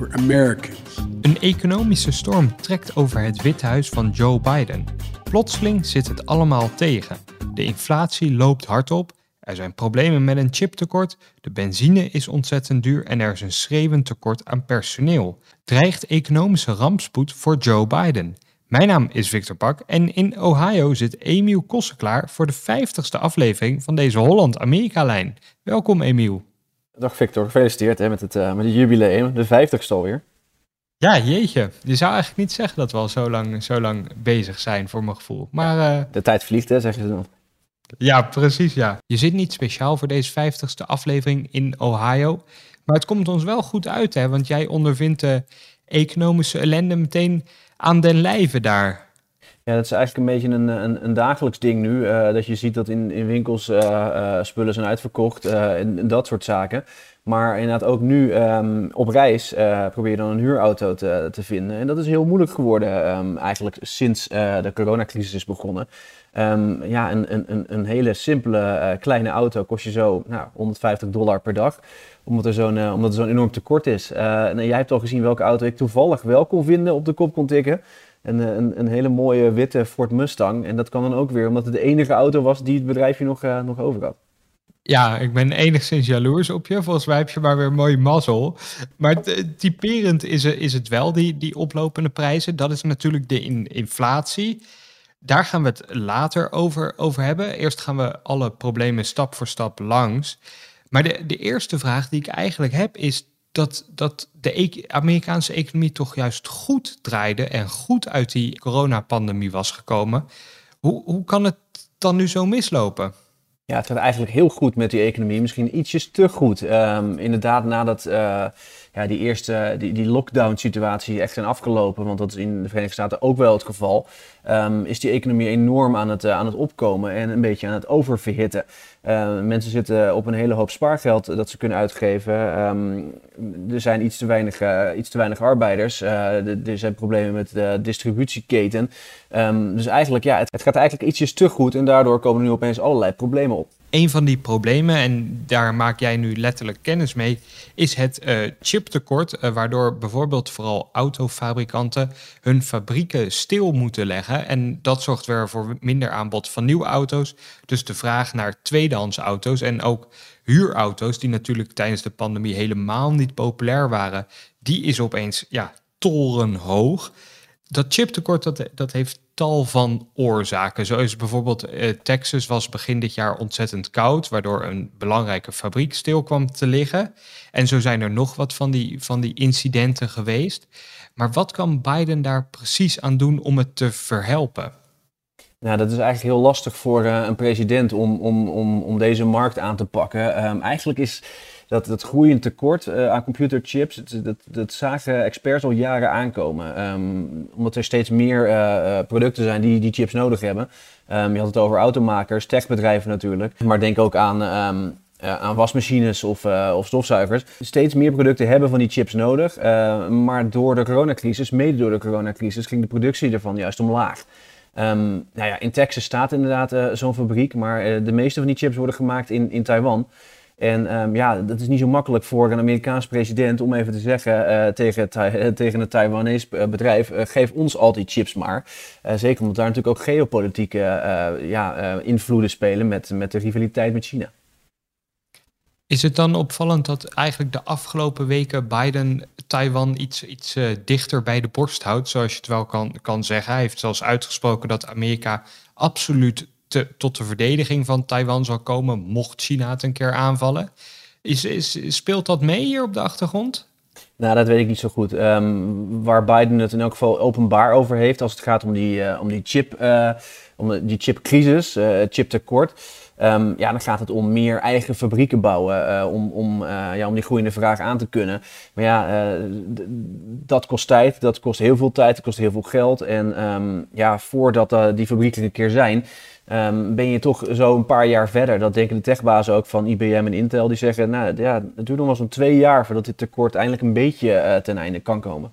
Americans. Een economische storm trekt over het Witte Huis van Joe Biden. Plotseling zit het allemaal tegen. De inflatie loopt hard op, er zijn problemen met een chiptekort, de benzine is ontzettend duur en er is een schreeuwend tekort aan personeel. Dreigt economische rampspoed voor Joe Biden? Mijn naam is Victor Pak en in Ohio zit Emiel Kossen klaar voor de 50ste aflevering van deze Holland-Amerika-lijn. Welkom Emiel. Dag Victor, gefeliciteerd hè, met, het, uh, met het jubileum, de 50ste alweer. Ja, jeetje. Je zou eigenlijk niet zeggen dat we al zo lang, zo lang bezig zijn, voor mijn gevoel. Maar, uh, de tijd vliegt, hè, zeggen ze dan. Ja, precies, ja. Je zit niet speciaal voor deze 50ste aflevering in Ohio. Maar het komt ons wel goed uit, hè, want jij ondervindt de economische ellende meteen aan den lijve daar. Ja, dat is eigenlijk een beetje een, een, een dagelijks ding nu. Uh, dat je ziet dat in, in winkels uh, uh, spullen zijn uitverkocht en, dat soort zaken. Maar inderdaad ook nu um, op reis probeer je dan een huurauto te, te vinden. En dat is heel moeilijk geworden um, eigenlijk sinds de coronacrisis is begonnen. Um, ja, een, een, een hele simpele kleine auto kost je zo nou, 150 dollar per dag. Omdat er zo'n omdat enorm tekort is. en jij hebt al gezien welke auto ik toevallig wel kon vinden op de kop kon tikken een, een, een, hele mooie witte Ford Mustang. En dat kan dan ook weer omdat het de enige auto was die het bedrijfje nog, uh, nog over had. Ja, ik ben enigszins jaloers op je. Volgens mij heb je maar weer een mooie mazzel. Maar typerend is, is het wel, die, die oplopende prijzen. Dat is natuurlijk de in, inflatie. Daar gaan we het later over, over hebben. Eerst gaan we alle problemen stap voor stap langs. Maar de, de eerste vraag die ik eigenlijk heb is dat, dat de e-, Amerikaanse economie toch juist goed draaide en goed uit die coronapandemie was gekomen. Hoe, hoe kan het dan nu zo mislopen? Ja, het gaat eigenlijk heel goed met die economie. Misschien ietsjes te goed. Um, inderdaad, nadat uh, ja, die eerste die, die lockdown-situatie echt zijn afgelopen, want dat is in de Verenigde Staten ook wel het geval, um, is die economie enorm aan het, uh, aan het opkomen en een beetje aan het oververhitten. Uh, mensen zitten op een hele hoop spaargeld dat ze kunnen uitgeven. Um, er zijn iets te weinig, uh, iets te weinig arbeiders. er zijn problemen met de distributieketen. Dus eigenlijk, ja, het, het gaat eigenlijk ietsjes te goed en daardoor komen er nu opeens allerlei problemen op een van die problemen, en daar maak jij nu letterlijk kennis mee, is het uh, chiptekort, uh, waardoor bijvoorbeeld vooral autofabrikanten hun fabrieken stil moeten leggen. En dat zorgt weer voor minder aanbod van nieuwe auto's. Dus de vraag naar tweedehands auto's en ook huurauto's, die natuurlijk tijdens de pandemie helemaal niet populair waren, die is opeens ja, torenhoog. Dat chiptekort dat, dat heeft tal van oorzaken. Zo is bijvoorbeeld eh, Texas was begin dit jaar ontzettend koud, waardoor een belangrijke fabriek stil kwam te liggen. En zo zijn er nog wat van die, van die incidenten geweest. Maar wat kan Biden daar precies aan doen om het te verhelpen? Nou, dat is eigenlijk heel lastig voor uh, een president om, om, om, om deze markt aan te pakken. Um, eigenlijk is dat, dat groeiend tekort uh, aan computerchips, dat, dat, dat, zagen experts al jaren aankomen. Um, omdat er steeds meer uh, producten zijn die die chips nodig hebben. Um, je had het over automakers, techbedrijven natuurlijk. Maar denk ook aan, aan wasmachines of, of stofzuigers. Steeds meer producten hebben van die chips nodig. maar door de coronacrisis, mede door de coronacrisis, ging de productie ervan juist omlaag. Um, nou ja, in Texas staat inderdaad uh, zo'n fabriek, maar uh, de meeste van die chips worden gemaakt in, in Taiwan. En um, ja, dat is niet zo makkelijk voor een Amerikaans president om even te zeggen uh, tegen, tegen een Taiwanese bedrijf: geef ons al die chips maar. zeker omdat daar natuurlijk ook geopolitieke ja, invloeden spelen met, met de rivaliteit met China. Is het dan opvallend dat eigenlijk de afgelopen weken Biden Taiwan iets, iets uh, dichter bij de borst houdt, zoals je het wel kan, kan zeggen? Hij heeft zelfs uitgesproken dat Amerika absoluut tot de verdediging van Taiwan zal komen, mocht China het een keer aanvallen. Is, is, speelt dat mee hier op de achtergrond? Nou, dat weet ik niet zo goed. Um, waar Biden het in elk geval openbaar over heeft, als het gaat om die, uh, om die chip. Uh, om die chipcrisis, het chiptekort. Um, ja, dan gaat het om meer eigen fabrieken bouwen, om, om, ja, om die groeiende vraag aan te kunnen. Maar ja, dat kost tijd, dat kost heel veel tijd, dat kost heel veel geld. En um, ja, voordat die fabrieken een keer zijn, Um, ben je toch zo een paar jaar verder. Dat denken de techbazen ook van IBM en Intel. Die zeggen, nou ja, het duurt nog wel zo'n twee jaar voordat dit tekort eindelijk een beetje uh, ten einde kan komen.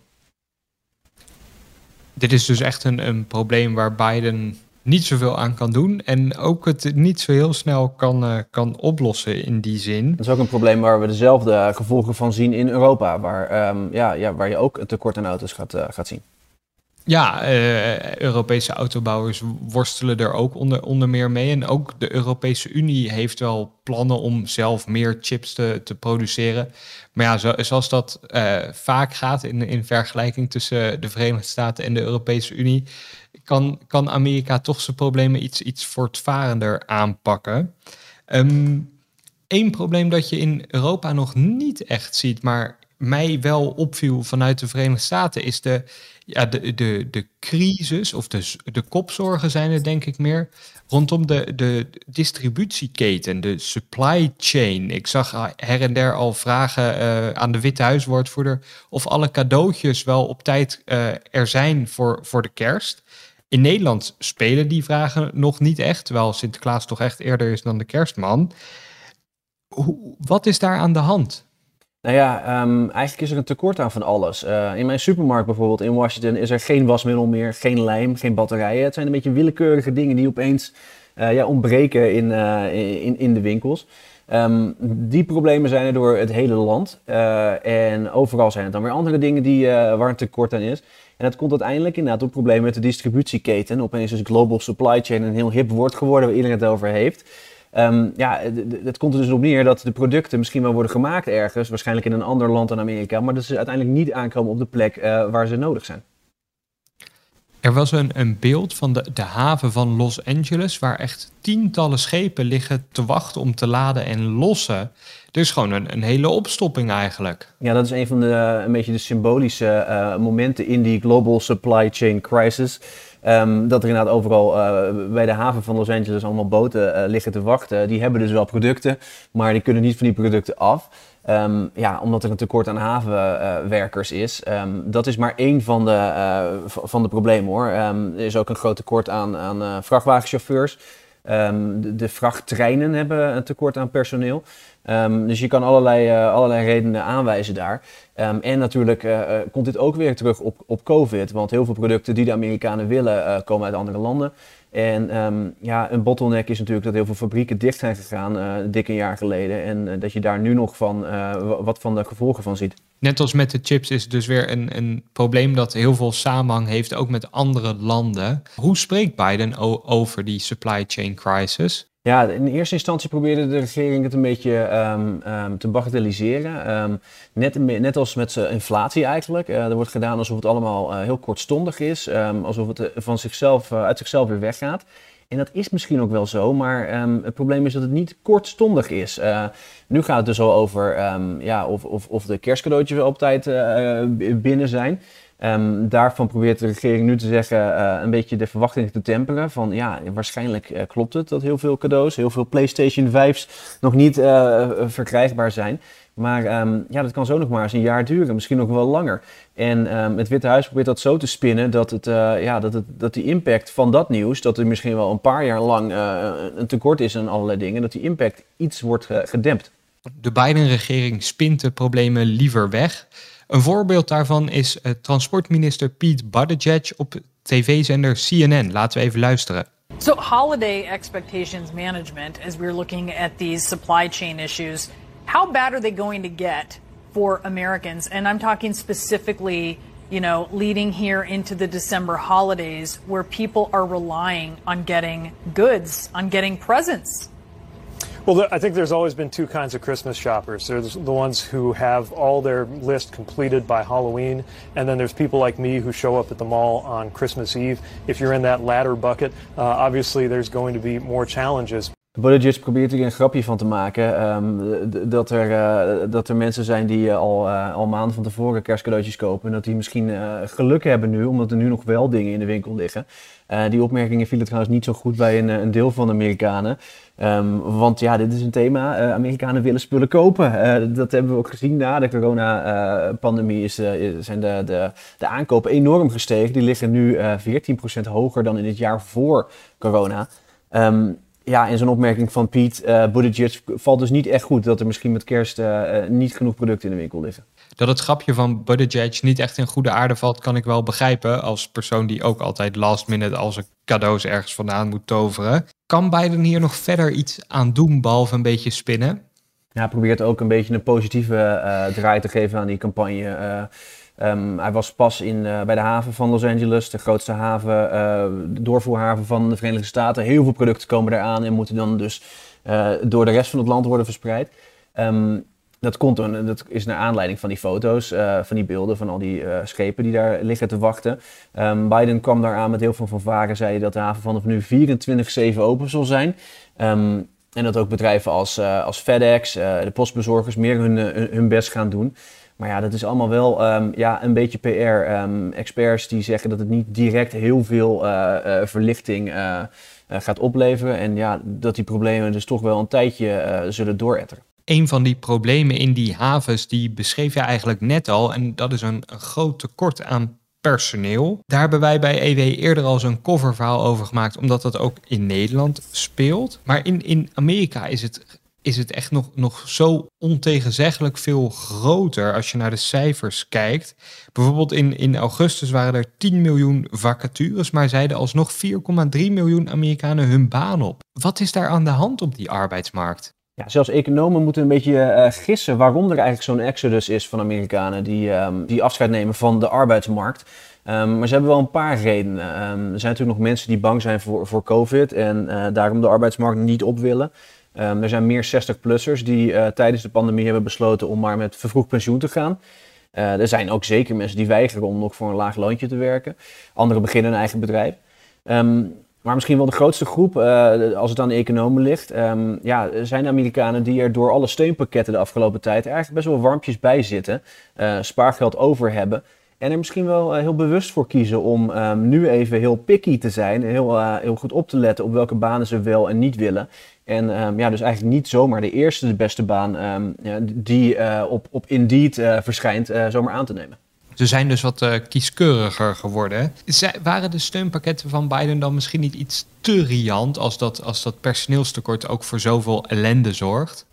Dit is dus echt een, een probleem waar Biden niet zoveel aan kan doen. En ook het niet zo heel snel kan, uh, kan oplossen in die zin. Dat is ook een probleem waar we dezelfde gevolgen van zien in Europa. Waar, um, ja, ja, waar je ook een tekort aan auto's gaat, uh, gaat zien. Ja, uh, Europese autobouwers worstelen er ook onder, onder meer mee. En ook de Europese Unie heeft wel plannen om zelf meer chips te, te produceren. Maar ja, zo, zoals dat uh, vaak gaat in, in vergelijking tussen de Verenigde Staten en de Europese Unie, kan, kan Amerika toch zijn problemen iets, iets voortvarender aanpakken. Eén probleem dat je in Europa nog niet echt ziet, maar mij wel opviel vanuit de Verenigde Staten, is de ja, de, de, de crisis of de, de kopzorgen zijn er denk ik meer rondom de, de distributieketen, de supply chain. Ik zag her en der al vragen uh, aan de Witte Huiswoordvoerder of alle cadeautjes wel op tijd uh, er zijn voor, voor de kerst. In Nederland spelen die vragen nog niet echt, terwijl Sinterklaas toch echt eerder is dan de kerstman. Wat is daar aan de hand? Nou ja, um, eigenlijk is er een tekort aan van alles. Uh, in mijn supermarkt bijvoorbeeld in Washington is er geen wasmiddel meer, geen lijm, geen batterijen. Het zijn een beetje willekeurige dingen die opeens uh, ja, ontbreken in, uh, in, in de winkels. Um, die problemen zijn er door het hele land. en overal zijn het dan weer andere dingen die, waar een tekort aan is. En dat komt uiteindelijk inderdaad door problemen met de distributieketen. Opeens is global supply chain een heel hip woord geworden waar iedereen het over heeft. Um, ja, het komt er dus op neer dat de producten misschien wel worden gemaakt ergens, waarschijnlijk in een ander land dan Amerika, maar dat ze uiteindelijk niet aankomen op de plek uh, waar ze nodig zijn. Er was een, een beeld van de, de haven van Los Angeles, waar echt tientallen schepen liggen te wachten om te laden en lossen. Dus gewoon een, een hele opstopping eigenlijk. Ja, dat is een van de een beetje de symbolische uh, momenten in die global supply chain crisis. Um, dat er inderdaad overal uh, bij de haven van Los Angeles allemaal boten uh, liggen te wachten. Die hebben dus wel producten, maar die kunnen niet van die producten af. Um, ja, omdat er een tekort aan havenwerkers is. Um, dat is maar één van de, van de problemen hoor. er is ook een groot tekort aan, aan vrachtwagenchauffeurs. De, de, vrachttreinen hebben een tekort aan personeel. Dus je kan allerlei, uh, allerlei redenen aanwijzen daar. En natuurlijk komt dit ook weer terug op, op COVID. Want heel veel producten die de Amerikanen willen, komen uit andere landen. En um, ja, een bottleneck is natuurlijk dat heel veel fabrieken dicht zijn gegaan, uh, dik een jaar geleden. En dat je daar nu nog van, wat van de gevolgen van ziet. Net als met de chips is het dus weer een, een probleem dat heel veel samenhang heeft, ook met andere landen. Hoe spreekt Biden over die supply chain crisis? Ja, in eerste instantie probeerde de regering het een beetje um, um, te bagatelliseren. Um, net, net als met inflatie eigenlijk. Uh, er wordt gedaan alsof het allemaal uh, heel kortstondig is. alsof het eh, van zichzelf, uit zichzelf weer weggaat. En dat is misschien ook wel zo, maar het probleem is dat het niet kortstondig is. nu gaat het dus al over ja, of, of, of de kerstcadeautjes op tijd binnen zijn. Um, daarvan probeert de regering nu te zeggen uh, een beetje de verwachtingen te temperen. Van ja, waarschijnlijk klopt het dat heel veel cadeaus, heel veel PlayStation 5's nog niet verkrijgbaar zijn. Maar um, ja, dat kan zo nog maar eens een jaar duren, misschien nog wel langer. En um, het Witte Huis probeert dat zo te spinnen dat, het, ja, dat, het, dat die impact van dat nieuws, dat er misschien wel een paar jaar lang een tekort is aan allerlei dingen, dat die impact iets wordt gedempt. De Biden-regering spint de problemen liever weg. Een voorbeeld daarvan is uh, transportminister Pete Buttigieg op tv-zender CNN. Laten we even luisteren. So, holiday expectations management, as we're looking at these supply chain issues, how bad are they going to get for Americans? And I'm talking specifically, you know, leading here into the December holidays where people are relying on getting goods, on getting presents. Well, I think there's always been two kinds of Christmas shoppers. There's the ones who have all their list completed by Halloween, and then there's people like me who show up at the mall on Christmas Eve. If you're in that latter bucket, uh, obviously there's going to be more challenges. Buttigieg probeert er een grapje van te maken. ehm, dat, er, eh, dat er mensen zijn die eh, al, eh, al maanden van tevoren kerstcadeautjes kopen. En dat die misschien geluk hebben nu, omdat er nu nog wel dingen in de winkel liggen. Die opmerkingen vielen trouwens niet zo goed bij een, een deel van de Amerikanen. Ehm, want ja, dit is een thema. Amerikanen willen spullen kopen. Dat hebben we ook gezien na de coronapandemie. is, zijn de, de, de aankopen enorm gestegen. Die liggen nu eh 14% hoger dan in het jaar voor corona. Ehm, ja, en zo'n opmerking van Piet eh Buttigieg valt dus niet echt goed dat er misschien met kerst eh, eh, niet genoeg producten in de winkel liggen. Dat het grapje van Buttigieg niet echt in goede aarde valt, kan ik wel begrijpen. Als persoon die ook altijd last minute al zijn cadeaus ergens vandaan moet toveren. Kan Biden hier nog verder iets aan doen, behalve een beetje spinnen? Ja, hij probeert ook een beetje een positieve draai te geven aan die campagne. Eh, ehm, hij was pas in, eh, bij de haven van Los Angeles, de grootste haven, eh, de doorvoerhaven van de Verenigde Staten. Heel veel producten komen daar aan en moeten dan dus eh, door de rest van het land worden verspreid. Ehm, dat, komt dat is naar aanleiding van die foto's, van die beelden, van al die schepen die daar liggen te wachten. Ehm, Biden kwam daar aan met heel veel fanfare, zei dat de haven vanaf nu 24-7 open zal zijn. En dat ook bedrijven als, als FedEx, de postbezorgers, meer hun- hun best gaan doen. Maar ja, dat is allemaal wel ehm, ja, een beetje PR. Ehm, experts die zeggen dat het niet direct heel veel eh, verlichting eh, gaat opleveren. En ja, dat die problemen dus toch wel een tijdje zullen dooretteren. Een van die problemen in die havens, die beschreef je eigenlijk net al. En dat is een, een groot tekort aan personeel. Daar hebben wij bij EW eerder al zo'n coververhaal over gemaakt, omdat dat ook in Nederland speelt. Maar in, in Amerika is het, is het echt nog, nog zo ontegenzeggelijk veel groter als je naar de cijfers kijkt. Bijvoorbeeld in, in augustus waren er 10 miljoen vacatures, maar zeiden alsnog 4,3 miljoen Amerikanen hun baan op. Wat is daar aan de hand op die arbeidsmarkt? Ja, zelfs economen moeten een beetje eh, gissen waarom er eigenlijk zo'n exodus is van Amerikanen die, ehm, die afscheid nemen van de arbeidsmarkt. Ehm, maar ze hebben wel een paar redenen. Ehm, er zijn natuurlijk nog mensen die bang zijn voor, voor COVID en eh, daarom de arbeidsmarkt niet op willen. Ehm, er zijn meer 60-plussers die eh, tijdens de pandemie hebben besloten om maar met vervroegd pensioen te gaan. Eh, er zijn ook zeker mensen die weigeren om nog voor een laag loontje te werken. Anderen beginnen een eigen bedrijf. Ehm, maar misschien wel de grootste groep, eh, als het aan de economen ligt, ehm, ja, zijn de Amerikanen die er door alle steunpakketten de afgelopen tijd eigenlijk best wel warmpjes bij zitten, spaargeld over hebben. En er misschien wel eh, heel bewust voor kiezen om ehm, nu even heel picky te zijn, heel, eh, heel goed op te letten op welke banen ze wel en niet willen. En ehm, ja, dus eigenlijk niet zomaar de eerste, de beste baan ehm, die eh, op, op Indeed verschijnt, zomaar aan te nemen. Ze zijn dus wat kieskeuriger geworden. Zij- waren de steunpakketten van Biden dan misschien niet iets te riant als dat, als dat personeelstekort ook voor zoveel ellende zorgt?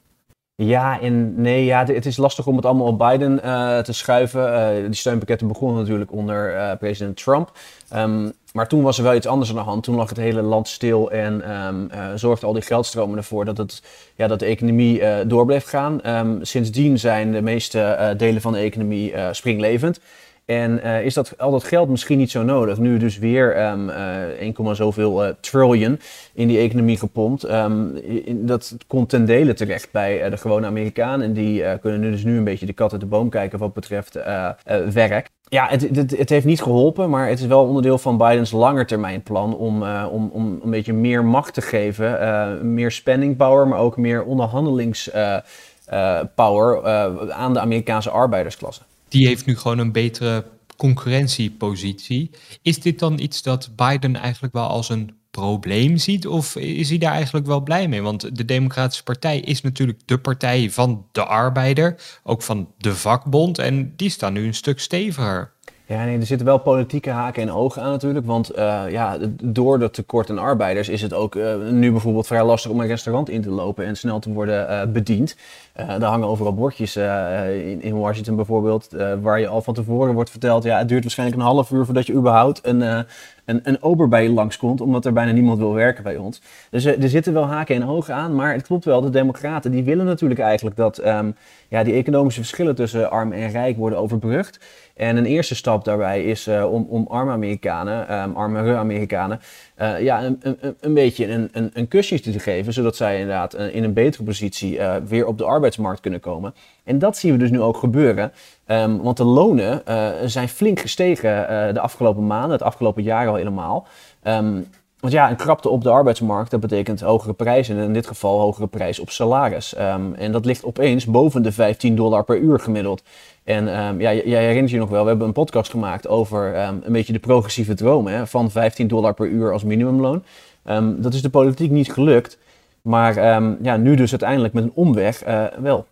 Ja en nee, ja, het is lastig om het allemaal op Biden eh, te schuiven. Eh, die steunpakketten begonnen natuurlijk onder eh, president Trump. Ehm, maar toen was er wel iets anders aan de hand. Toen lag het hele land stil en ehm eh, zorgden al die geldstromen ervoor dat, het, ja, dat de economie door bleef gaan. Ehm, sindsdien zijn de meeste delen van de economie springlevend. En eh, is dat, al dat geld misschien niet zo nodig? Nu dus weer ehm eh 1, zoveel eh, trillion in die economie gepompt. Ehm, dat komt ten dele terecht bij de gewone Amerikanen. En die kunnen nu dus nu een beetje de kat uit de boom kijken wat betreft werk. Ja, het, het, heeft niet geholpen, maar het is wel onderdeel van Bidens langetermijnplan om, om, om een beetje meer macht te geven. meer spending power, maar ook meer onderhandelingspower power aan de Amerikaanse arbeidersklasse. Die heeft nu gewoon een betere concurrentiepositie. Is dit dan iets dat Biden eigenlijk wel als een probleem ziet? Of is hij daar eigenlijk wel blij mee? Want de Democratische Partij is natuurlijk de partij van de arbeider, ook van de vakbond. En die staan nu een stuk steviger. Ja, nee, er zitten wel politieke haken en ogen aan natuurlijk. Want eh, ja, door dat tekort aan arbeiders is het ook eh, nu bijvoorbeeld vrij lastig om een restaurant in te lopen en snel te worden eh, bediend. Daar hangen overal bordjes in, in Washington bijvoorbeeld, waar je al van tevoren wordt verteld, ja, het duurt waarschijnlijk een half uur voordat je überhaupt een, een, een ober bij langskomt, omdat er bijna niemand wil werken bij ons. Dus eh, er zitten wel haken en ogen aan, maar het klopt wel, de democraten die willen natuurlijk eigenlijk dat ehm, ja, die economische verschillen tussen arm en rijk worden overbrugd. En een eerste stap daarbij is eh, om, om arme Amerikanen, um, armere Amerikanen, eh, ja, een, een, een beetje een, een, een kusje te geven, zodat zij inderdaad eh, in een betere positie eh, weer op de arbeidsmarkt kunnen komen. En dat zien we dus nu ook gebeuren, Ehm, want de lonen zijn flink gestegen de afgelopen maanden, het afgelopen jaar al helemaal. Ehm, want ja, een krapte op de arbeidsmarkt, dat betekent hogere prijzen. En in dit geval hogere prijs op salaris. Ehm, en dat ligt opeens boven de 15 dollar per uur gemiddeld. En um, ja, jij herinnert je nog wel, we hebben een podcast gemaakt over um, een beetje de progressieve droom hè, van 15 dollar per uur als minimumloon. dat is de politiek niet gelukt. Maar ja, nu dus uiteindelijk met een omweg uh, wel.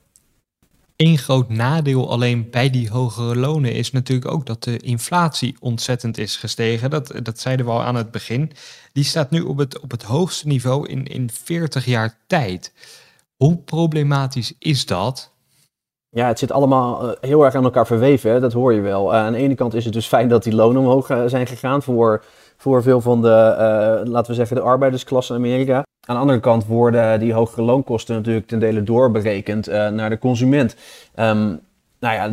Eén groot nadeel alleen bij die hogere lonen is natuurlijk ook dat de inflatie ontzettend is gestegen. Dat, dat zeiden we al aan het begin. Die staat nu op het, op het hoogste niveau in, in 40 jaar tijd. Hoe problematisch is dat? Ja, het zit allemaal eh, heel erg aan elkaar verweven, dat hoor je wel. Uh, aan de ene kant is het dus fijn dat die lonen omhoog uh, zijn gegaan voor, voor veel van de, laten we zeggen, de arbeidersklasse in Amerika. Aan de andere kant worden die hogere loonkosten natuurlijk ten dele doorberekend uh, naar de consument. Um, nou ja,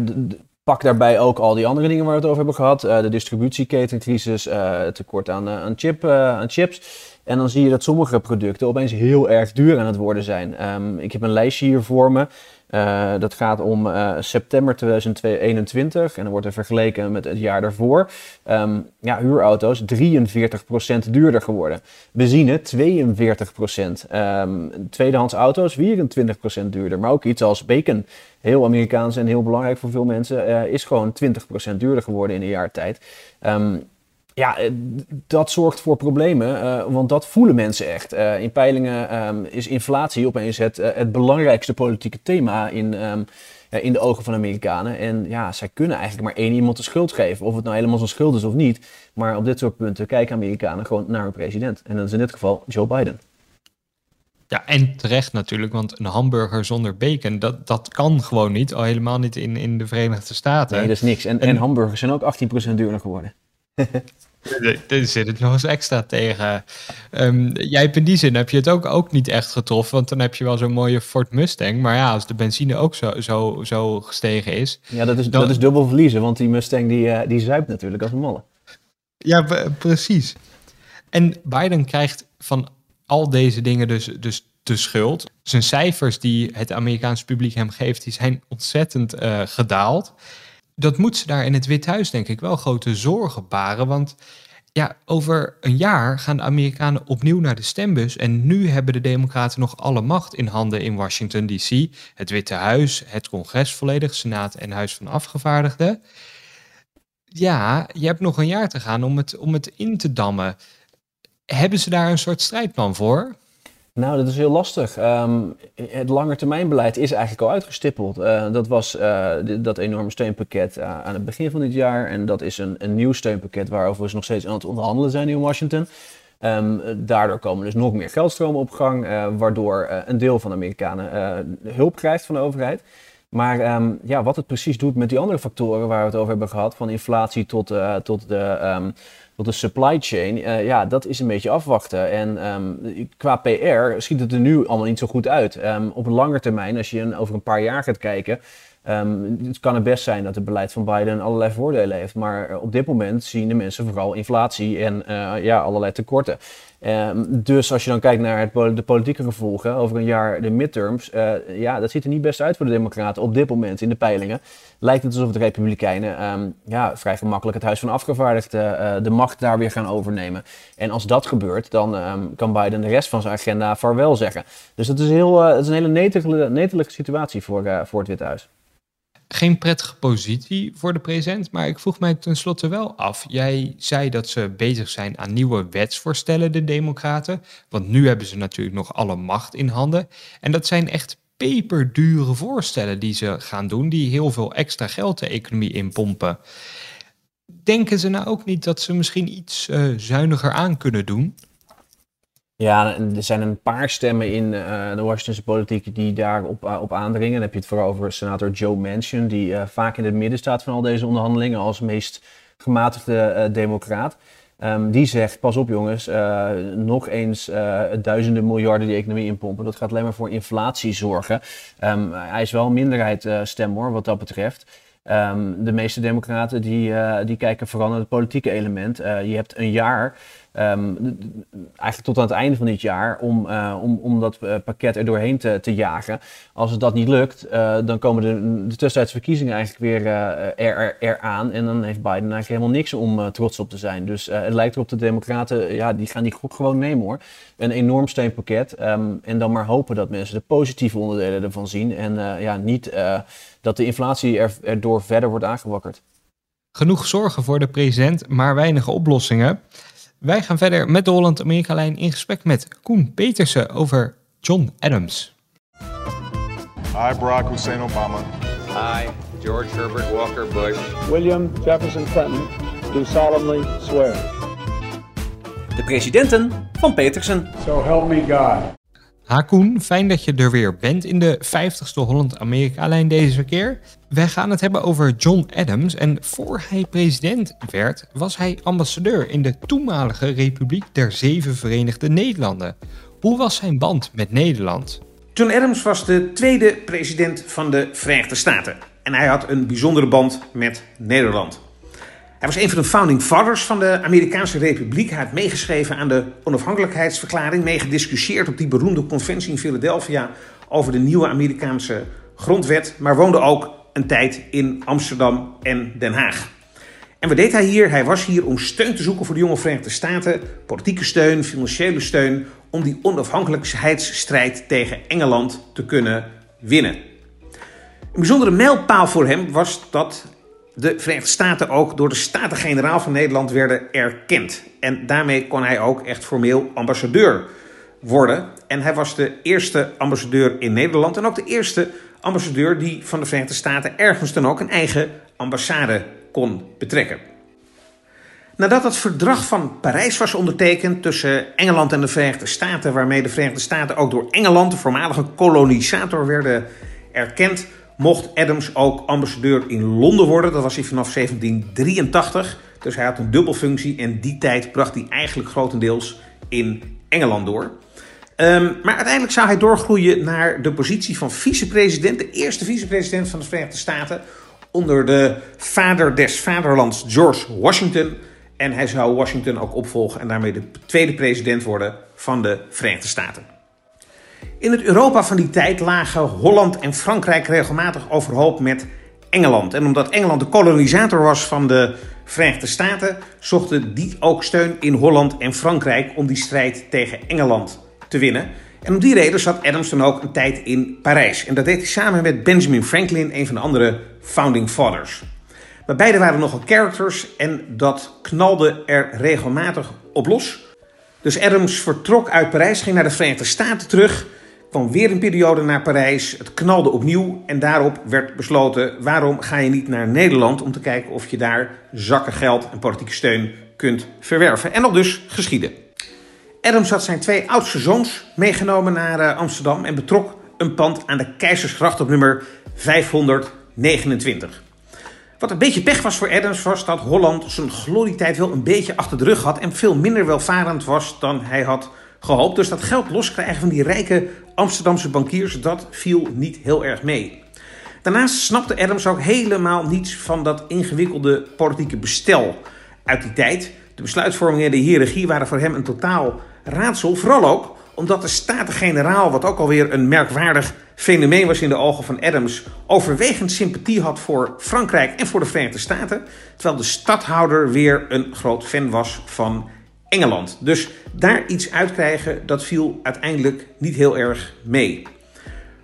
pak daarbij ook al die andere dingen waar we het over hebben gehad. Uh, de distributieketencrisis, uh, tekort aan, aan, chip, aan chips. En dan zie je dat sommige producten opeens heel erg duur aan het worden zijn. Um, ik heb een lijstje hier voor me. Uh, dat gaat om uh, september 2021 en dan wordt er vergeleken met het jaar daarvoor. Um, ja, huurauto's 43% duurder geworden. Benzine 42%. Um, tweedehands auto's 24% duurder. Maar ook iets als bacon, heel Amerikaans en heel belangrijk voor veel mensen, uh, is gewoon 20% duurder geworden in een jaar tijd. Um, ja, eh, dat zorgt voor problemen, uh, want dat voelen mensen echt. Uh, in peilingen um, is inflatie opeens het, uh, het belangrijkste politieke thema in, um, in de ogen van Amerikanen. En ja, zij kunnen eigenlijk maar één iemand de schuld geven. Of het nou helemaal zijn schuld is of niet. Maar op dit soort punten kijken Amerikanen gewoon naar hun president. En dat is in dit geval Joe Biden. Ja, en terecht natuurlijk, want een hamburger zonder bacon, dat, dat kan gewoon niet. Al helemaal niet in, in de Verenigde Staten. Nee, dat is niks. En, en, en hamburgers zijn ook 18% duurder geworden. Er zit het nog eens extra tegen. Um, jij hebt in die zin heb je het ook, ook niet echt getroffen. Want dan heb je wel zo'n mooie Ford Mustang. Maar ja, als de benzine ook zo, zo, zo gestegen is. Ja, dat is, dat is dubbel verliezen. Want die Mustang die, uh, die zuipt natuurlijk als een malle. Ja, precies. En Biden krijgt van al deze dingen dus, dus de schuld. Zijn cijfers die het Amerikaanse publiek hem geeft, die zijn ontzettend uh, gedaald dat moet ze daar in het Witte Huis denk ik wel grote zorgen baren. Want ja, over een jaar gaan de Amerikanen opnieuw naar de stembus. En nu hebben de Democraten nog alle macht in handen in Washington DC. Het Witte Huis, het congres volledig, Senaat en Huis van Afgevaardigden. Ja, je hebt nog een jaar te gaan om het, om het in te dammen. Hebben ze daar een soort strijdplan voor? Nou, dat is heel lastig. Um, het langetermijnbeleid is eigenlijk al uitgestippeld. Uh, dat was uh, dat enorme steunpakket uh, aan het begin van dit jaar. En dat is een, een nieuw steunpakket waarover we nog steeds aan het onderhandelen zijn in Washington. Um, daardoor komen dus nog meer geldstromen op gang, waardoor een deel van de Amerikanen hulp krijgt van de overheid. Maar um, ja, wat het precies doet met die andere factoren waar we het over hebben gehad, van inflatie tot, tot de tot de supply chain, uh, ja, dat is een beetje afwachten. En um, qua PR schiet het er nu allemaal niet zo goed uit. Op een lange termijn, als je over een paar jaar gaat kijken, het kan het best zijn dat het beleid van Biden allerlei voordelen heeft. Maar op dit moment zien de mensen vooral inflatie en ja, allerlei tekorten. Um, dus als je dan kijkt naar de politieke gevolgen over een jaar, de midterms, uh, ja, dat ziet er niet best uit voor de Democraten op dit moment in de peilingen. Lijkt het alsof de Republikeinen um, ja, vrij gemakkelijk het Huis van Afgevaardigden uh, de macht daar weer gaan overnemen. En als dat gebeurt, dan kan Biden de rest van zijn agenda vaarwel zeggen. Dus dat is, heel, het is een hele netelige, netelige situatie voor, voor het Witte Huis geen prettige positie voor de president. Maar ik vroeg mij tenslotte wel af. Jij zei dat ze bezig zijn aan nieuwe wetsvoorstellen, de Democraten. Want nu hebben ze natuurlijk nog alle macht in handen. En dat zijn echt peperdure voorstellen die ze gaan doen, die heel veel extra geld de economie inpompen. Denken ze nou ook niet dat ze misschien iets uh, zuiniger aan kunnen doen? Ja, er zijn een paar stemmen in uh, de Washingtonse politiek die daarop uh, op aandringen. Dan heb je het vooral over senator Joe Manchin, die uh, vaak in het midden staat van al deze onderhandelingen als meest gematigde democraat. Um, die zegt, pas op jongens, nog eens duizenden miljarden die economie inpompen. Dat gaat alleen maar voor inflatie zorgen. Um, hij is wel een minderheid stem hoor, wat dat betreft. Um, de meeste democraten die, die kijken vooral naar het politieke element. je hebt een jaar Ehm, eigenlijk tot aan het einde van dit jaar om, uh, om, om dat uh, pakket er doorheen te, te jagen. Als het dat niet lukt, uh, dan komen de, de tussentijdse verkiezingen eigenlijk weer er, er, eraan. En dan heeft Biden eigenlijk helemaal niks om trots op te zijn. Dus het lijkt erop de Democraten, ja, die gaan die gewoon nemen hoor. Een enorm steunpakket. Um, en dan maar hopen dat mensen de positieve onderdelen ervan zien. En ja, niet dat de inflatie er, erdoor verder wordt aangewakkerd. Genoeg zorgen voor de president, maar weinig oplossingen. Wij gaan verder met de Holland-Amerika-lijn in gesprek met Koen Petersen over John Adams. Hi, Barack Hussein Obama. Hi, George Herbert Walker Bush. William Jefferson Clinton do solemnly swear. De presidenten van Petersen. So help me God. Hakoen, fijn dat je er weer bent in de 50ste Holland-Amerika-lijn deze keer. Wij gaan het hebben over John Adams. En voor hij president werd, was hij ambassadeur in de toenmalige Republiek der Zeven Verenigde Nederlanden. Hoe was zijn band met Nederland? John Adams was de tweede president van de Verenigde Staten. En hij had een bijzondere band met Nederland. Hij was een van de founding fathers van de Amerikaanse Republiek. Hij had meegeschreven aan de onafhankelijkheidsverklaring, meegediscussieerd op die beroemde conventie in Philadelphia over de nieuwe Amerikaanse grondwet, maar woonde ook een tijd in Amsterdam en Den Haag. En wat deed hij hier? Hij was hier om steun te zoeken voor de jonge Verenigde Staten, politieke steun, financiële steun, om die onafhankelijkheidsstrijd tegen Engeland te kunnen winnen. Een bijzondere mijlpaal voor hem was dat de Verenigde Staten ook door de Staten-Generaal van Nederland werden erkend. En daarmee kon hij ook echt formeel ambassadeur worden. En hij was de eerste ambassadeur in Nederland en ook de eerste ambassadeur die van de Verenigde Staten ergens dan ook een eigen ambassade kon betrekken. Nadat het verdrag van Parijs was ondertekend tussen Engeland en de Verenigde Staten, waarmee de Verenigde Staten ook door Engeland, de voormalige kolonisator, werden erkend, mocht Adams ook ambassadeur in Londen worden. Dat was hij vanaf 1783. Dus hij had een dubbelfunctie en die tijd bracht hij eigenlijk grotendeels in Engeland door. Um, maar uiteindelijk zou hij doorgroeien naar de positie van vicepresident, de eerste vicepresident van de Verenigde Staten, onder de vader des vaderlands George Washington. En hij zou Washington ook opvolgen en daarmee de tweede president worden van de Verenigde Staten. In het Europa van die tijd lagen Holland en Frankrijk regelmatig overhoop met Engeland. En omdat Engeland de kolonisator was van de Verenigde Staten, zochten die ook steun in Holland en Frankrijk om die strijd tegen Engeland te winnen. En om die reden zat Adams dan ook een tijd in Parijs. En dat deed hij samen met Benjamin Franklin, een van de andere founding fathers. Maar beide waren nogal characters en dat knalde er regelmatig op los. Dus Adams vertrok uit Parijs, ging naar de Verenigde Staten terug weer een periode naar Parijs. Het knalde opnieuw en daarop werd besloten: waarom ga je niet naar Nederland om te kijken of je daar zakken geld en politieke steun kunt verwerven? En dat dus geschieden. Adams had zijn twee oudste zoons meegenomen naar uh, Amsterdam en betrok een pand aan de Keizersgracht op nummer 529. Wat een beetje pech was voor Adams was dat Holland zijn glorietijd wel een beetje achter de rug had en veel minder welvarend was dan hij had gehoopt. Dus dat geld loskrijgen van die rijke Amsterdamse bankiers, dat viel niet heel erg mee. Daarnaast snapte Adams ook helemaal niets van dat ingewikkelde politieke bestel uit die tijd. De besluitvorming en de hiërarchie waren voor hem een totaal raadsel. Vooral ook omdat de Staten-Generaal, wat ook alweer een merkwaardig fenomeen was in de ogen van Adams, overwegend sympathie had voor Frankrijk en voor de Verenigde Staten. Terwijl de stadhouder weer een groot fan was van Engeland. Dus daar iets uitkrijgen, dat viel uiteindelijk niet heel erg mee.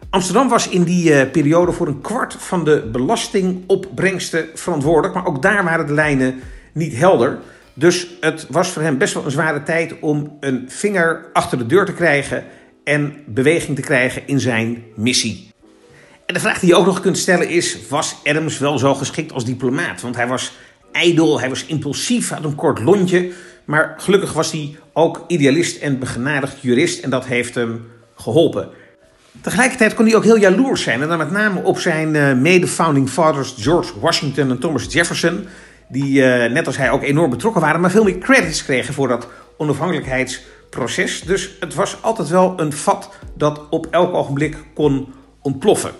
Amsterdam was in die uh, periode voor een kwart van de belastingopbrengsten verantwoordelijk, maar ook daar waren de lijnen niet helder. Dus het was voor hem best wel een zware tijd om een vinger achter de deur te krijgen en beweging te krijgen in zijn missie. En de vraag die je ook nog kunt stellen is: was Adams wel zo geschikt als diplomaat? Want hij was ijdel, hij was impulsief, had een kort lontje. Maar gelukkig was hij ook idealist en begenadigd jurist en dat heeft hem geholpen. Tegelijkertijd kon hij ook heel jaloers zijn. En dan met name op zijn uh, mede-founding fathers George Washington en Thomas Jefferson. Die uh, net als hij ook enorm betrokken waren, maar veel meer credits kregen voor dat onafhankelijkheidsproces. Dus het was altijd wel een vat dat op elk ogenblik kon ontploffen.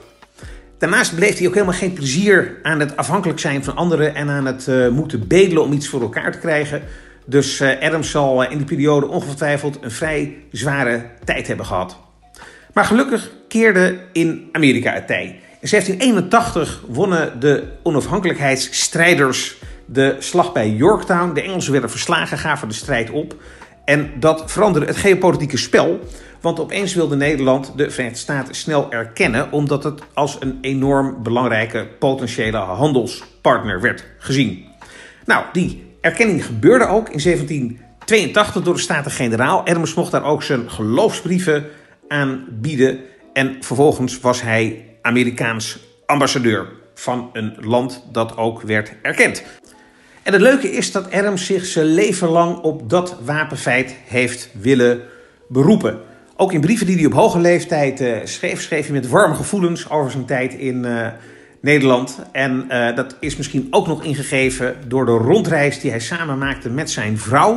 Daarnaast beleefde hij ook helemaal geen plezier aan het afhankelijk zijn van anderen en aan het uh, moeten bedelen om iets voor elkaar te krijgen. Dus uh, Adams zal in die periode ongetwijfeld een vrij zware tijd hebben gehad. Maar gelukkig keerde in Amerika het tij. In 1781 wonnen de onafhankelijkheidsstrijders de slag bij Yorktown. De Engelsen werden verslagen, gaven de strijd op. En dat veranderde het geopolitieke spel. Want opeens wilde Nederland de Verenigde Staten snel erkennen, omdat het als een enorm belangrijke potentiële handelspartner werd gezien. Nou, die erkenning gebeurde ook in 1782 door de Staten-Generaal. Adams mocht daar ook zijn geloofsbrieven aan bieden. En vervolgens was hij Amerikaans ambassadeur van een land dat ook werd erkend. En het leuke is dat Adams zich zijn leven lang op dat wapenfeit heeft willen beroepen. Ook in brieven die hij op hoge leeftijd uh, schreef, schreef hij met warme gevoelens over zijn tijd in uh, Nederland. En uh, dat is misschien ook nog ingegeven door de rondreis die hij samen maakte met zijn vrouw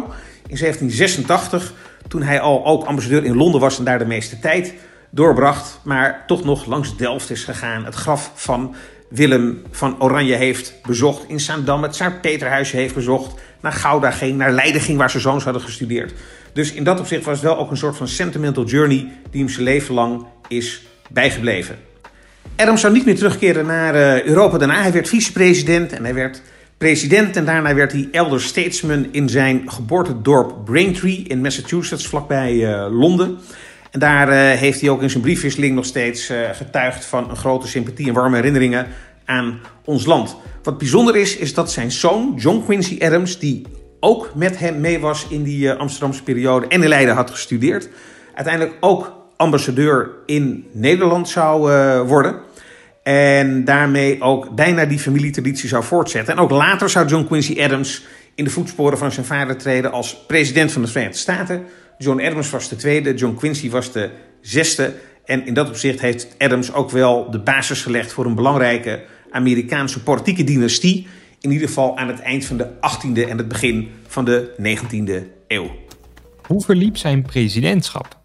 in 1786. Toen hij al ook ambassadeur in Londen was en daar de meeste tijd doorbracht. Maar toch nog langs Delft is gegaan. Het graf van Willem van Oranje heeft bezocht. In Zaandam het Tsaar-Peterhuisje heeft bezocht. Naar Gouda ging, naar Leiden ging waar zijn zoons hadden gestudeerd. Dus in dat opzicht was het wel ook een soort van sentimental journey die hem zijn leven lang is bijgebleven. Adams zou niet meer terugkeren naar uh, Europa. Daarna hij werd vicepresident en hij werd president. En daarna werd hij elder statesman in zijn geboortedorp Braintree in Massachusetts, vlakbij uh, Londen. En daar uh, heeft hij ook in zijn briefwisseling nog steeds getuigd van een grote sympathie en warme herinneringen aan ons land. Wat bijzonder is, is dat zijn zoon, John Quincy Adams, die ook met hem mee was in die Amsterdamse periode en in Leiden had gestudeerd, uiteindelijk ook ambassadeur in Nederland zou uh, worden. En daarmee ook bijna die familietraditie zou voortzetten. En ook later zou John Quincy Adams in de voetsporen van zijn vader treden als president van de Verenigde Staten. John Adams was de tweede, John Quincy was de zesde. En in dat opzicht heeft Adams ook wel de basis gelegd voor een belangrijke Amerikaanse politieke dynastie. In ieder geval aan het eind van de 18e en het begin van de 19e eeuw. Hoe verliep zijn presidentschap?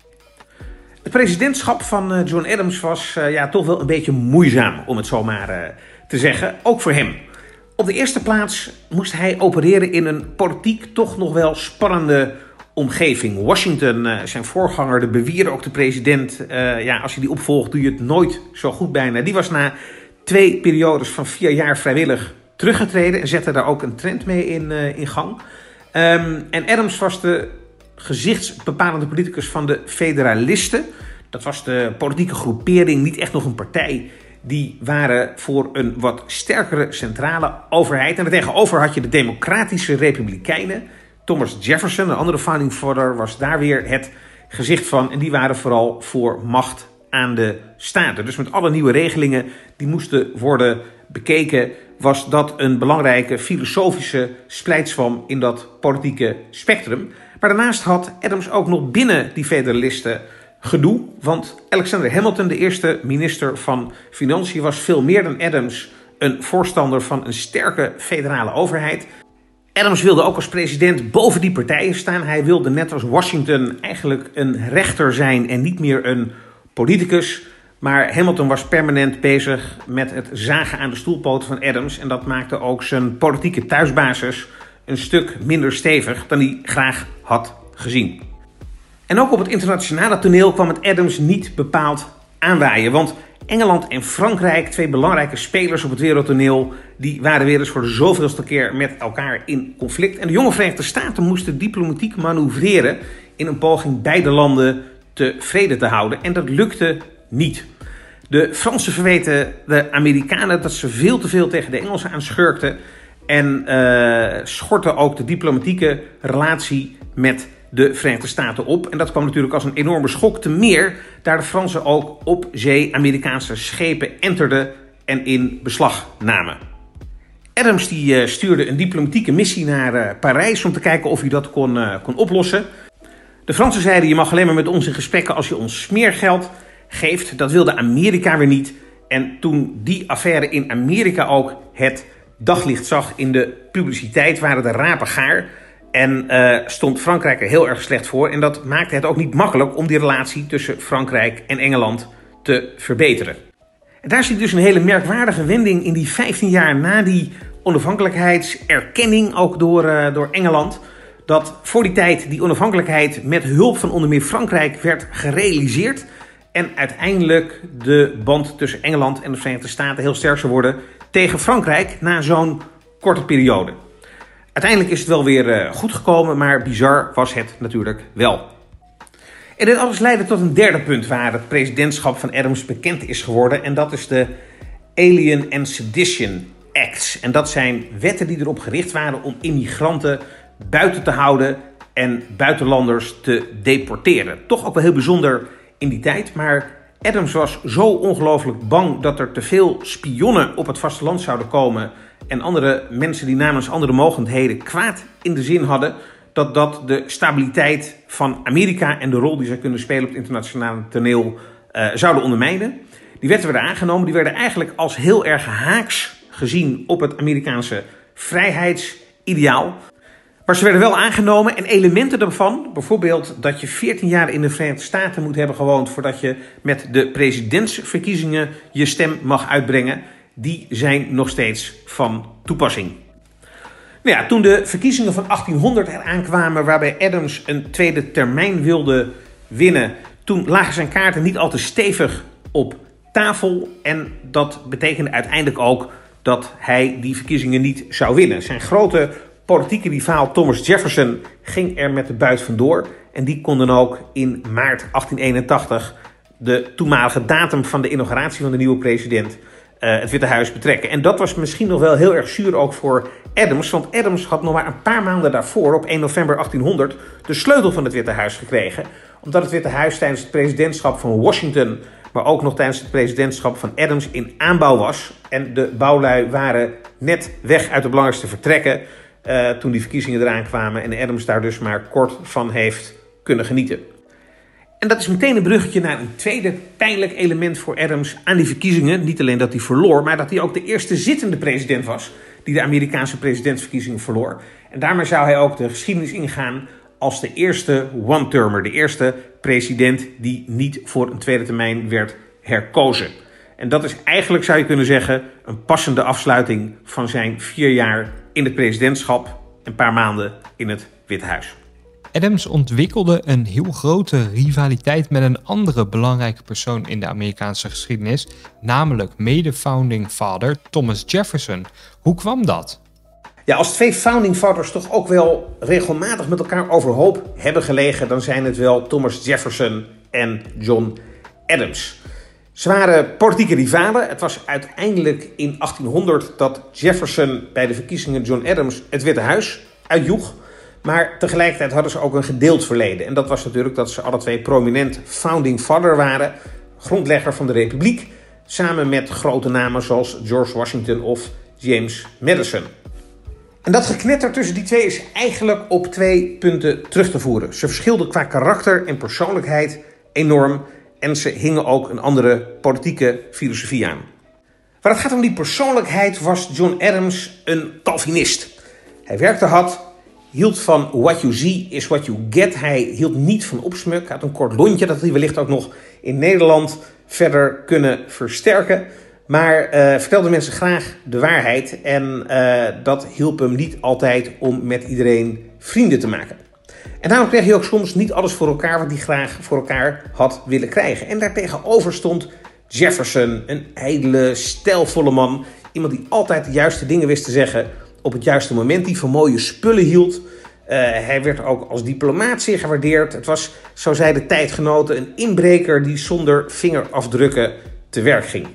Het presidentschap van eh, John Adams was uh, ja, toch wel een beetje moeizaam, om het zo maar uh, te zeggen. Ook voor hem. Op de eerste plaats moest hij opereren in een politiek toch nog wel spannende omgeving. Washington, zijn voorganger, de bewierde ook de president. ja, als je die opvolgt, doe je het nooit zo goed bijna. Die was na twee periodes van vier jaar vrijwillig teruggetreden en zette daar ook een trend mee in, in gang. Um, en Adams was de gezichtsbepalende politicus van de Federalisten. Dat was de politieke groepering, niet echt nog een partij. Die waren voor een wat sterkere centrale overheid. En tegenover had je de Democratische Republikeinen. Thomas Jefferson, een andere founding father, was daar weer het gezicht van. En die waren vooral voor macht aan de staten. Dus met alle nieuwe regelingen die moesten worden bekeken, was dat een belangrijke filosofische splijtswam in dat politieke spectrum. Maar daarnaast had Adams ook nog binnen die federalisten gedoe. Want Alexander Hamilton, de eerste minister van Financiën, was veel meer dan Adams een voorstander van een sterke federale overheid. Adams wilde ook als president boven die partijen staan. Hij wilde net als Washington eigenlijk een rechter zijn en niet meer een politicus. Maar Hamilton was permanent bezig met het zagen aan de stoelpoten van Adams. En dat maakte ook zijn politieke thuisbasis een stuk minder stevig dan hij graag had gezien. En ook op het internationale toneel kwam het Adams niet bepaald aanwaaien. Want Engeland en Frankrijk, twee belangrijke spelers op het wereldtoneel, die waren weer eens voor de zoveelste keer met elkaar in conflict. En de jonge Verenigde Staten moesten diplomatiek manoeuvreren in een poging beide landen te vrede te houden. En dat lukte niet. De Fransen verweten de Amerikanen dat ze veel te veel tegen de Engelsen aanschurkten. En uh, ook de diplomatieke relatie met de Verenigde Staten op. En dat kwam natuurlijk als een enorme schok te meer, daar de Fransen ook op zee Amerikaanse schepen enterden en in beslag namen. Adams die, uh, stuurde een diplomatieke missie naar uh, Parijs om te kijken of hij dat kon, kon oplossen. De Fransen zeiden: Je mag alleen maar met ons in gesprekken als je ons smeergeld geeft. Dat wilde Amerika weer niet. En toen die affaire in Amerika ook het daglicht zag in de publiciteit, waren de rapen gaar. En uh, stond Frankrijk er heel erg slecht voor. En dat maakte het ook niet makkelijk om die relatie tussen Frankrijk en Engeland te verbeteren. En daar zit dus een hele merkwaardige wending in die 15 jaar na die onafhankelijkheidserkenning, ook door, uh, door Engeland. dat voor die tijd die onafhankelijkheid met hulp van onder meer Frankrijk werd gerealiseerd. En uiteindelijk de band tussen Engeland en de Verenigde Staten heel sterk zou worden tegen Frankrijk na zo'n korte periode. Uiteindelijk is het wel weer uh, goed gekomen, maar bizar was het natuurlijk wel. En dit alles leidde tot een derde punt waar het presidentschap van Adams bekend is geworden. En dat is de Alien and Sedition Acts. En dat zijn wetten die erop gericht waren om immigranten buiten te houden en buitenlanders te deporteren. Toch ook wel heel bijzonder in die tijd, maar Adams was zo ongelooflijk bang dat er te veel spionnen op het vasteland zouden komen en andere mensen die namens andere mogendheden kwaad in de zin hadden, dat dat de stabiliteit van Amerika en de rol die zij kunnen spelen op het internationale toneel uh, zouden ondermijnen. Die wetten werden aangenomen, die werden eigenlijk als heel erg haaks gezien op het Amerikaanse vrijheidsideaal. Maar ze werden wel aangenomen en elementen daarvan, bijvoorbeeld dat je 14 jaar in de Verenigde Staten moet hebben gewoond voordat je met de presidentsverkiezingen je stem mag uitbrengen, die zijn nog steeds van toepassing. Nou ja, toen de verkiezingen van 1800 eraan kwamen, waarbij Adams een tweede termijn wilde winnen, toen lagen zijn kaarten niet al te stevig op tafel. En dat betekende uiteindelijk ook dat hij die verkiezingen niet zou winnen. Zijn grote politieke rivaal Thomas Jefferson ging er met de buit vandoor. En die kon dan ook in maart 1881, de toenmalige datum van de inauguratie van de nieuwe president, uh, het Witte Huis betrekken. En dat was misschien nog wel heel erg zuur ook voor Adams. Want Adams had nog maar een paar maanden daarvoor, op 1 november 1800, de sleutel van het Witte Huis gekregen. Omdat het Witte Huis tijdens het presidentschap van Washington, maar ook nog tijdens het presidentschap van Adams in aanbouw was. En de bouwlui waren net weg uit de belangrijkste vertrekken. Uh, toen die verkiezingen eraan kwamen en Adams daar dus maar kort van heeft kunnen genieten. En dat is meteen een bruggetje naar een tweede pijnlijk element voor Adams aan die verkiezingen. Niet alleen dat hij verloor, maar dat hij ook de eerste zittende president was die de Amerikaanse presidentsverkiezingen verloor. En daarmee zou hij ook de geschiedenis ingaan als de eerste one-termer, de eerste president die niet voor een tweede termijn werd herkozen. En dat is eigenlijk, zou je kunnen zeggen, een passende afsluiting van zijn vier jaar in het presidentschap, een paar maanden in het Witte Huis. Adams ontwikkelde een heel grote rivaliteit met een andere belangrijke persoon in de Amerikaanse geschiedenis, namelijk mede-founding father Thomas Jefferson. Hoe kwam dat? Ja, als twee founding fathers toch ook wel regelmatig met elkaar overhoop hebben gelegen, dan zijn het wel Thomas Jefferson en John Adams. Ze waren politieke rivalen. Het was uiteindelijk in 1800 dat Jefferson bij de verkiezingen John Adams het Witte Huis uitjoeg. Maar tegelijkertijd hadden ze ook een gedeeld verleden. En dat was natuurlijk dat ze alle twee prominent founding father waren. Grondlegger van de republiek. Samen met grote namen zoals George Washington of James Madison. En dat geknetter tussen die twee is eigenlijk op twee punten terug te voeren. Ze verschilden qua karakter en persoonlijkheid enorm. En ze hingen ook een andere politieke filosofie aan. Waar het gaat om die persoonlijkheid was John Adams een Calvinist. Hij werkte hard, hield van what you see is what you get. Hij hield niet van opsmuk. Hij had een kort lontje dat hij wellicht ook nog in Nederland verder kunnen versterken. Maar uh, vertelde mensen graag de waarheid. En uh, dat hielp hem niet altijd om met iedereen vrienden te maken. En daarom kreeg hij ook soms niet alles voor elkaar wat hij graag voor elkaar had willen krijgen. En daartegenover stond Jefferson, een ijdele, stijlvolle man. Iemand die altijd de juiste dingen wist te zeggen op het juiste moment, die van mooie spullen hield. Uh, hij werd ook als diplomaat zeer gewaardeerd. Het was, zo zeiden tijdgenoten, een inbreker die zonder vingerafdrukken te werk ging.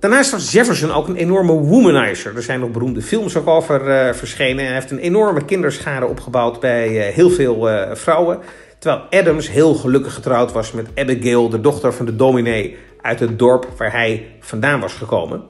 Daarnaast was Jefferson ook een enorme womanizer. Er zijn nog beroemde films ook over uh, verschenen. Hij heeft een enorme kinderschade opgebouwd bij uh, heel veel vrouwen. Terwijl Adams heel gelukkig getrouwd was met Abigail, de dochter van de dominee uit het dorp waar hij vandaan was gekomen.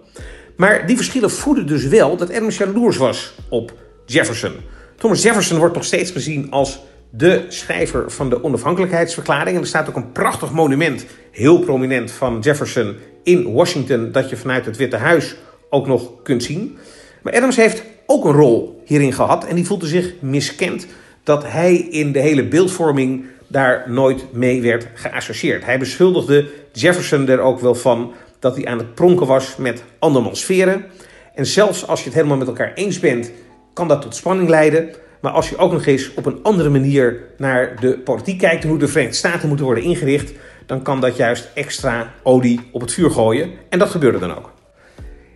Maar die verschillen voeden dus wel dat Adams jaloers was op Jefferson. Thomas Jefferson wordt nog steeds gezien als de schrijver van de onafhankelijkheidsverklaring. En er staat ook een prachtig monument, heel prominent, van Jefferson in Washington, dat je vanuit het Witte Huis ook nog kunt zien. Maar Adams heeft ook een rol hierin gehad en die voelde zich miskend dat hij in de hele beeldvorming daar nooit mee werd geassocieerd. Hij beschuldigde Jefferson er ook wel van dat hij aan het pronken was met andermans veren. En zelfs als je het helemaal met elkaar eens bent, kan dat tot spanning leiden. Maar als je ook nog eens op een andere manier naar de politiek kijkt en hoe de Verenigde Staten moeten worden ingericht, dan kan dat juist extra olie op het vuur gooien. En dat gebeurde dan ook.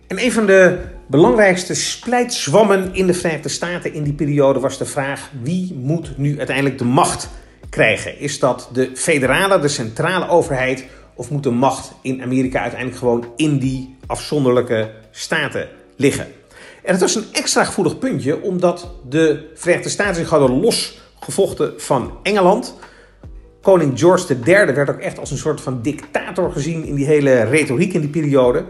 En een van de belangrijkste splijtzwammen in de Verenigde Staten in die periode was de vraag: wie moet nu uiteindelijk de macht krijgen? Is dat de federale, de centrale overheid, of moet de macht in Amerika uiteindelijk gewoon in die afzonderlijke staten liggen? En het was een extra gevoelig puntje, omdat de Verenigde Staten zich hadden losgevochten van Engeland. Koning George III werd ook echt als een soort van dictator gezien in die hele retoriek in die periode.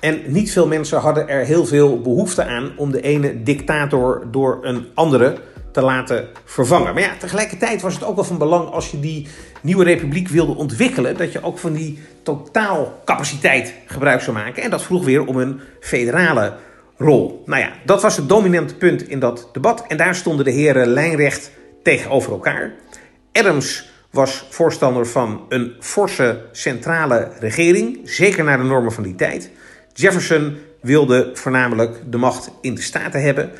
En niet veel mensen hadden er heel veel behoefte aan om de ene dictator door een andere te laten vervangen. Maar ja, tegelijkertijd was het ook wel van belang als je die nieuwe republiek wilde ontwikkelen, dat je ook van die totaalcapaciteit gebruik zou maken. En dat vroeg weer om een federale rol. Nou ja, dat was het dominante punt in dat debat. En daar stonden de heren lijnrecht tegenover elkaar. Adams was voorstander van een forse centrale regering, zeker naar de normen van die tijd. Jefferson wilde voornamelijk de macht in de Staten hebben.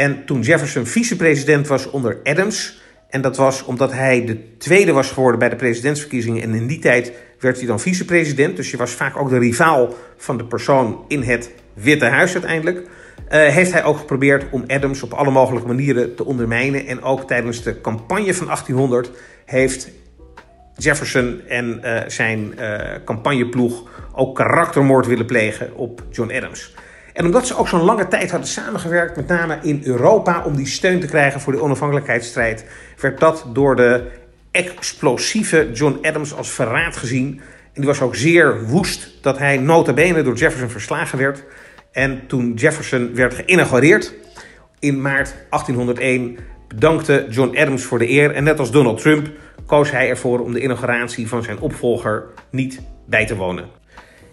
En toen Jefferson vicepresident was onder Adams, en dat was omdat hij de tweede was geworden bij de presidentsverkiezingen, en in die tijd werd hij dan vicepresident, dus je was vaak ook de rivaal van de persoon in het Witte Huis uiteindelijk. Uh, heeft hij ook geprobeerd om Adams op alle mogelijke manieren te ondermijnen. En ook tijdens de campagne van 1800 heeft Jefferson en uh, zijn uh, campagneploeg ook karaktermoord willen plegen op John Adams. En omdat ze ook zo'n lange tijd hadden samengewerkt, met name in Europa, om die steun te krijgen voor de onafhankelijkheidsstrijd, werd dat door de explosieve John Adams als verraad gezien. En die was ook zeer woest dat hij nota bene door Jefferson verslagen werd. En toen Jefferson werd geïnaugureerd in maart 1801, bedankte John Adams voor de eer. En net als Donald Trump koos hij ervoor om de inauguratie van zijn opvolger niet bij te wonen.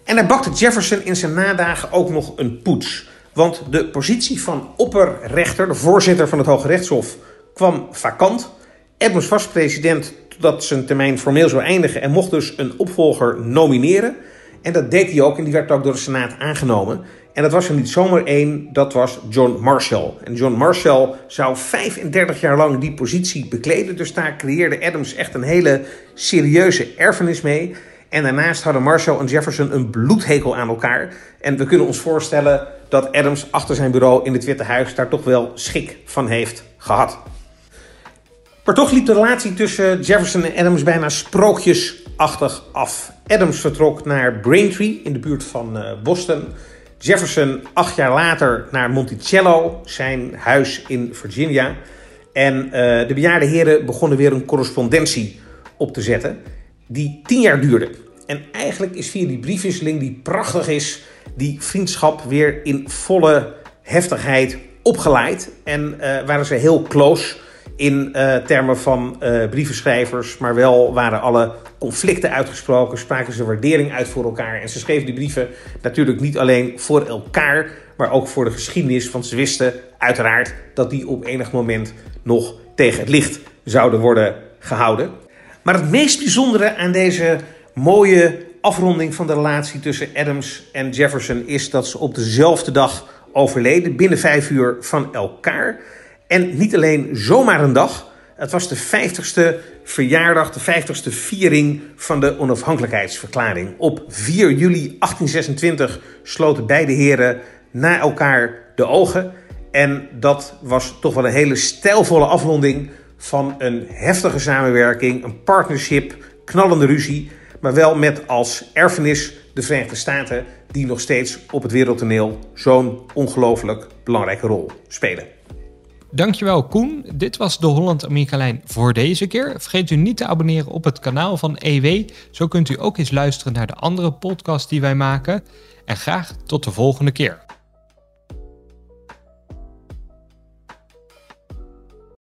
En hij bakte Jefferson in zijn nadagen ook nog een poets. Want de positie van opperrechter, de voorzitter van het Hoge Rechtshof, kwam vakant. Adams was president totdat zijn termijn formeel zou eindigen en mocht dus een opvolger nomineren. En dat deed hij ook en die werd ook door de Senaat aangenomen. En dat was er niet zomaar één, dat was John Marshall. En John Marshall zou 35 jaar lang die positie bekleden. Dus daar creëerde Adams echt een hele serieuze erfenis mee. En daarnaast hadden Marshall en Jefferson een bloedhekel aan elkaar. En we kunnen ons voorstellen dat Adams achter zijn bureau in het Witte Huis daar toch wel schik van heeft gehad. Maar toch liep de relatie tussen Jefferson en Adams bijna sprookjesachtig af. Adams vertrok naar Braintree in de buurt van eh, Boston. Jefferson acht jaar later naar Monticello, zijn huis in Virginia. En uh, de bejaarde heren begonnen weer een correspondentie op te zetten, die tien jaar duurde. En eigenlijk is via die briefwisseling, die prachtig is, die vriendschap weer in volle heftigheid opgeleid. En uh, waren ze heel close in uh, termen van uh, brievenschrijvers, maar wel waren alle conflicten uitgesproken, spraken ze waardering uit voor elkaar. En ze schreven die brieven natuurlijk niet alleen voor elkaar, maar ook voor de geschiedenis. Want ze wisten uiteraard dat die op enig moment nog tegen het licht zouden worden gehouden. Maar het meest bijzondere aan deze mooie afronding van de relatie tussen Adams en Jefferson is dat ze op dezelfde dag overleden, binnen vijf uur van elkaar. En niet alleen zomaar een dag. Het was de 50ste verjaardag, de 50ste viering van de onafhankelijkheidsverklaring. Op 4 juli 1826 sloten beide heren na elkaar de ogen. En dat was toch wel een hele stijlvolle afronding van een heftige samenwerking, een partnership, knallende ruzie. Maar wel met als erfenis de Verenigde Staten, die nog steeds op het wereldtoneel zo'n ongelooflijk belangrijke rol spelen. Dankjewel Koen. Dit was de Holland-Amerika-lijn voor deze keer. Vergeet u niet te abonneren op het kanaal van EW. Zo kunt u ook eens luisteren naar de andere podcasts die wij maken. En graag tot de volgende keer.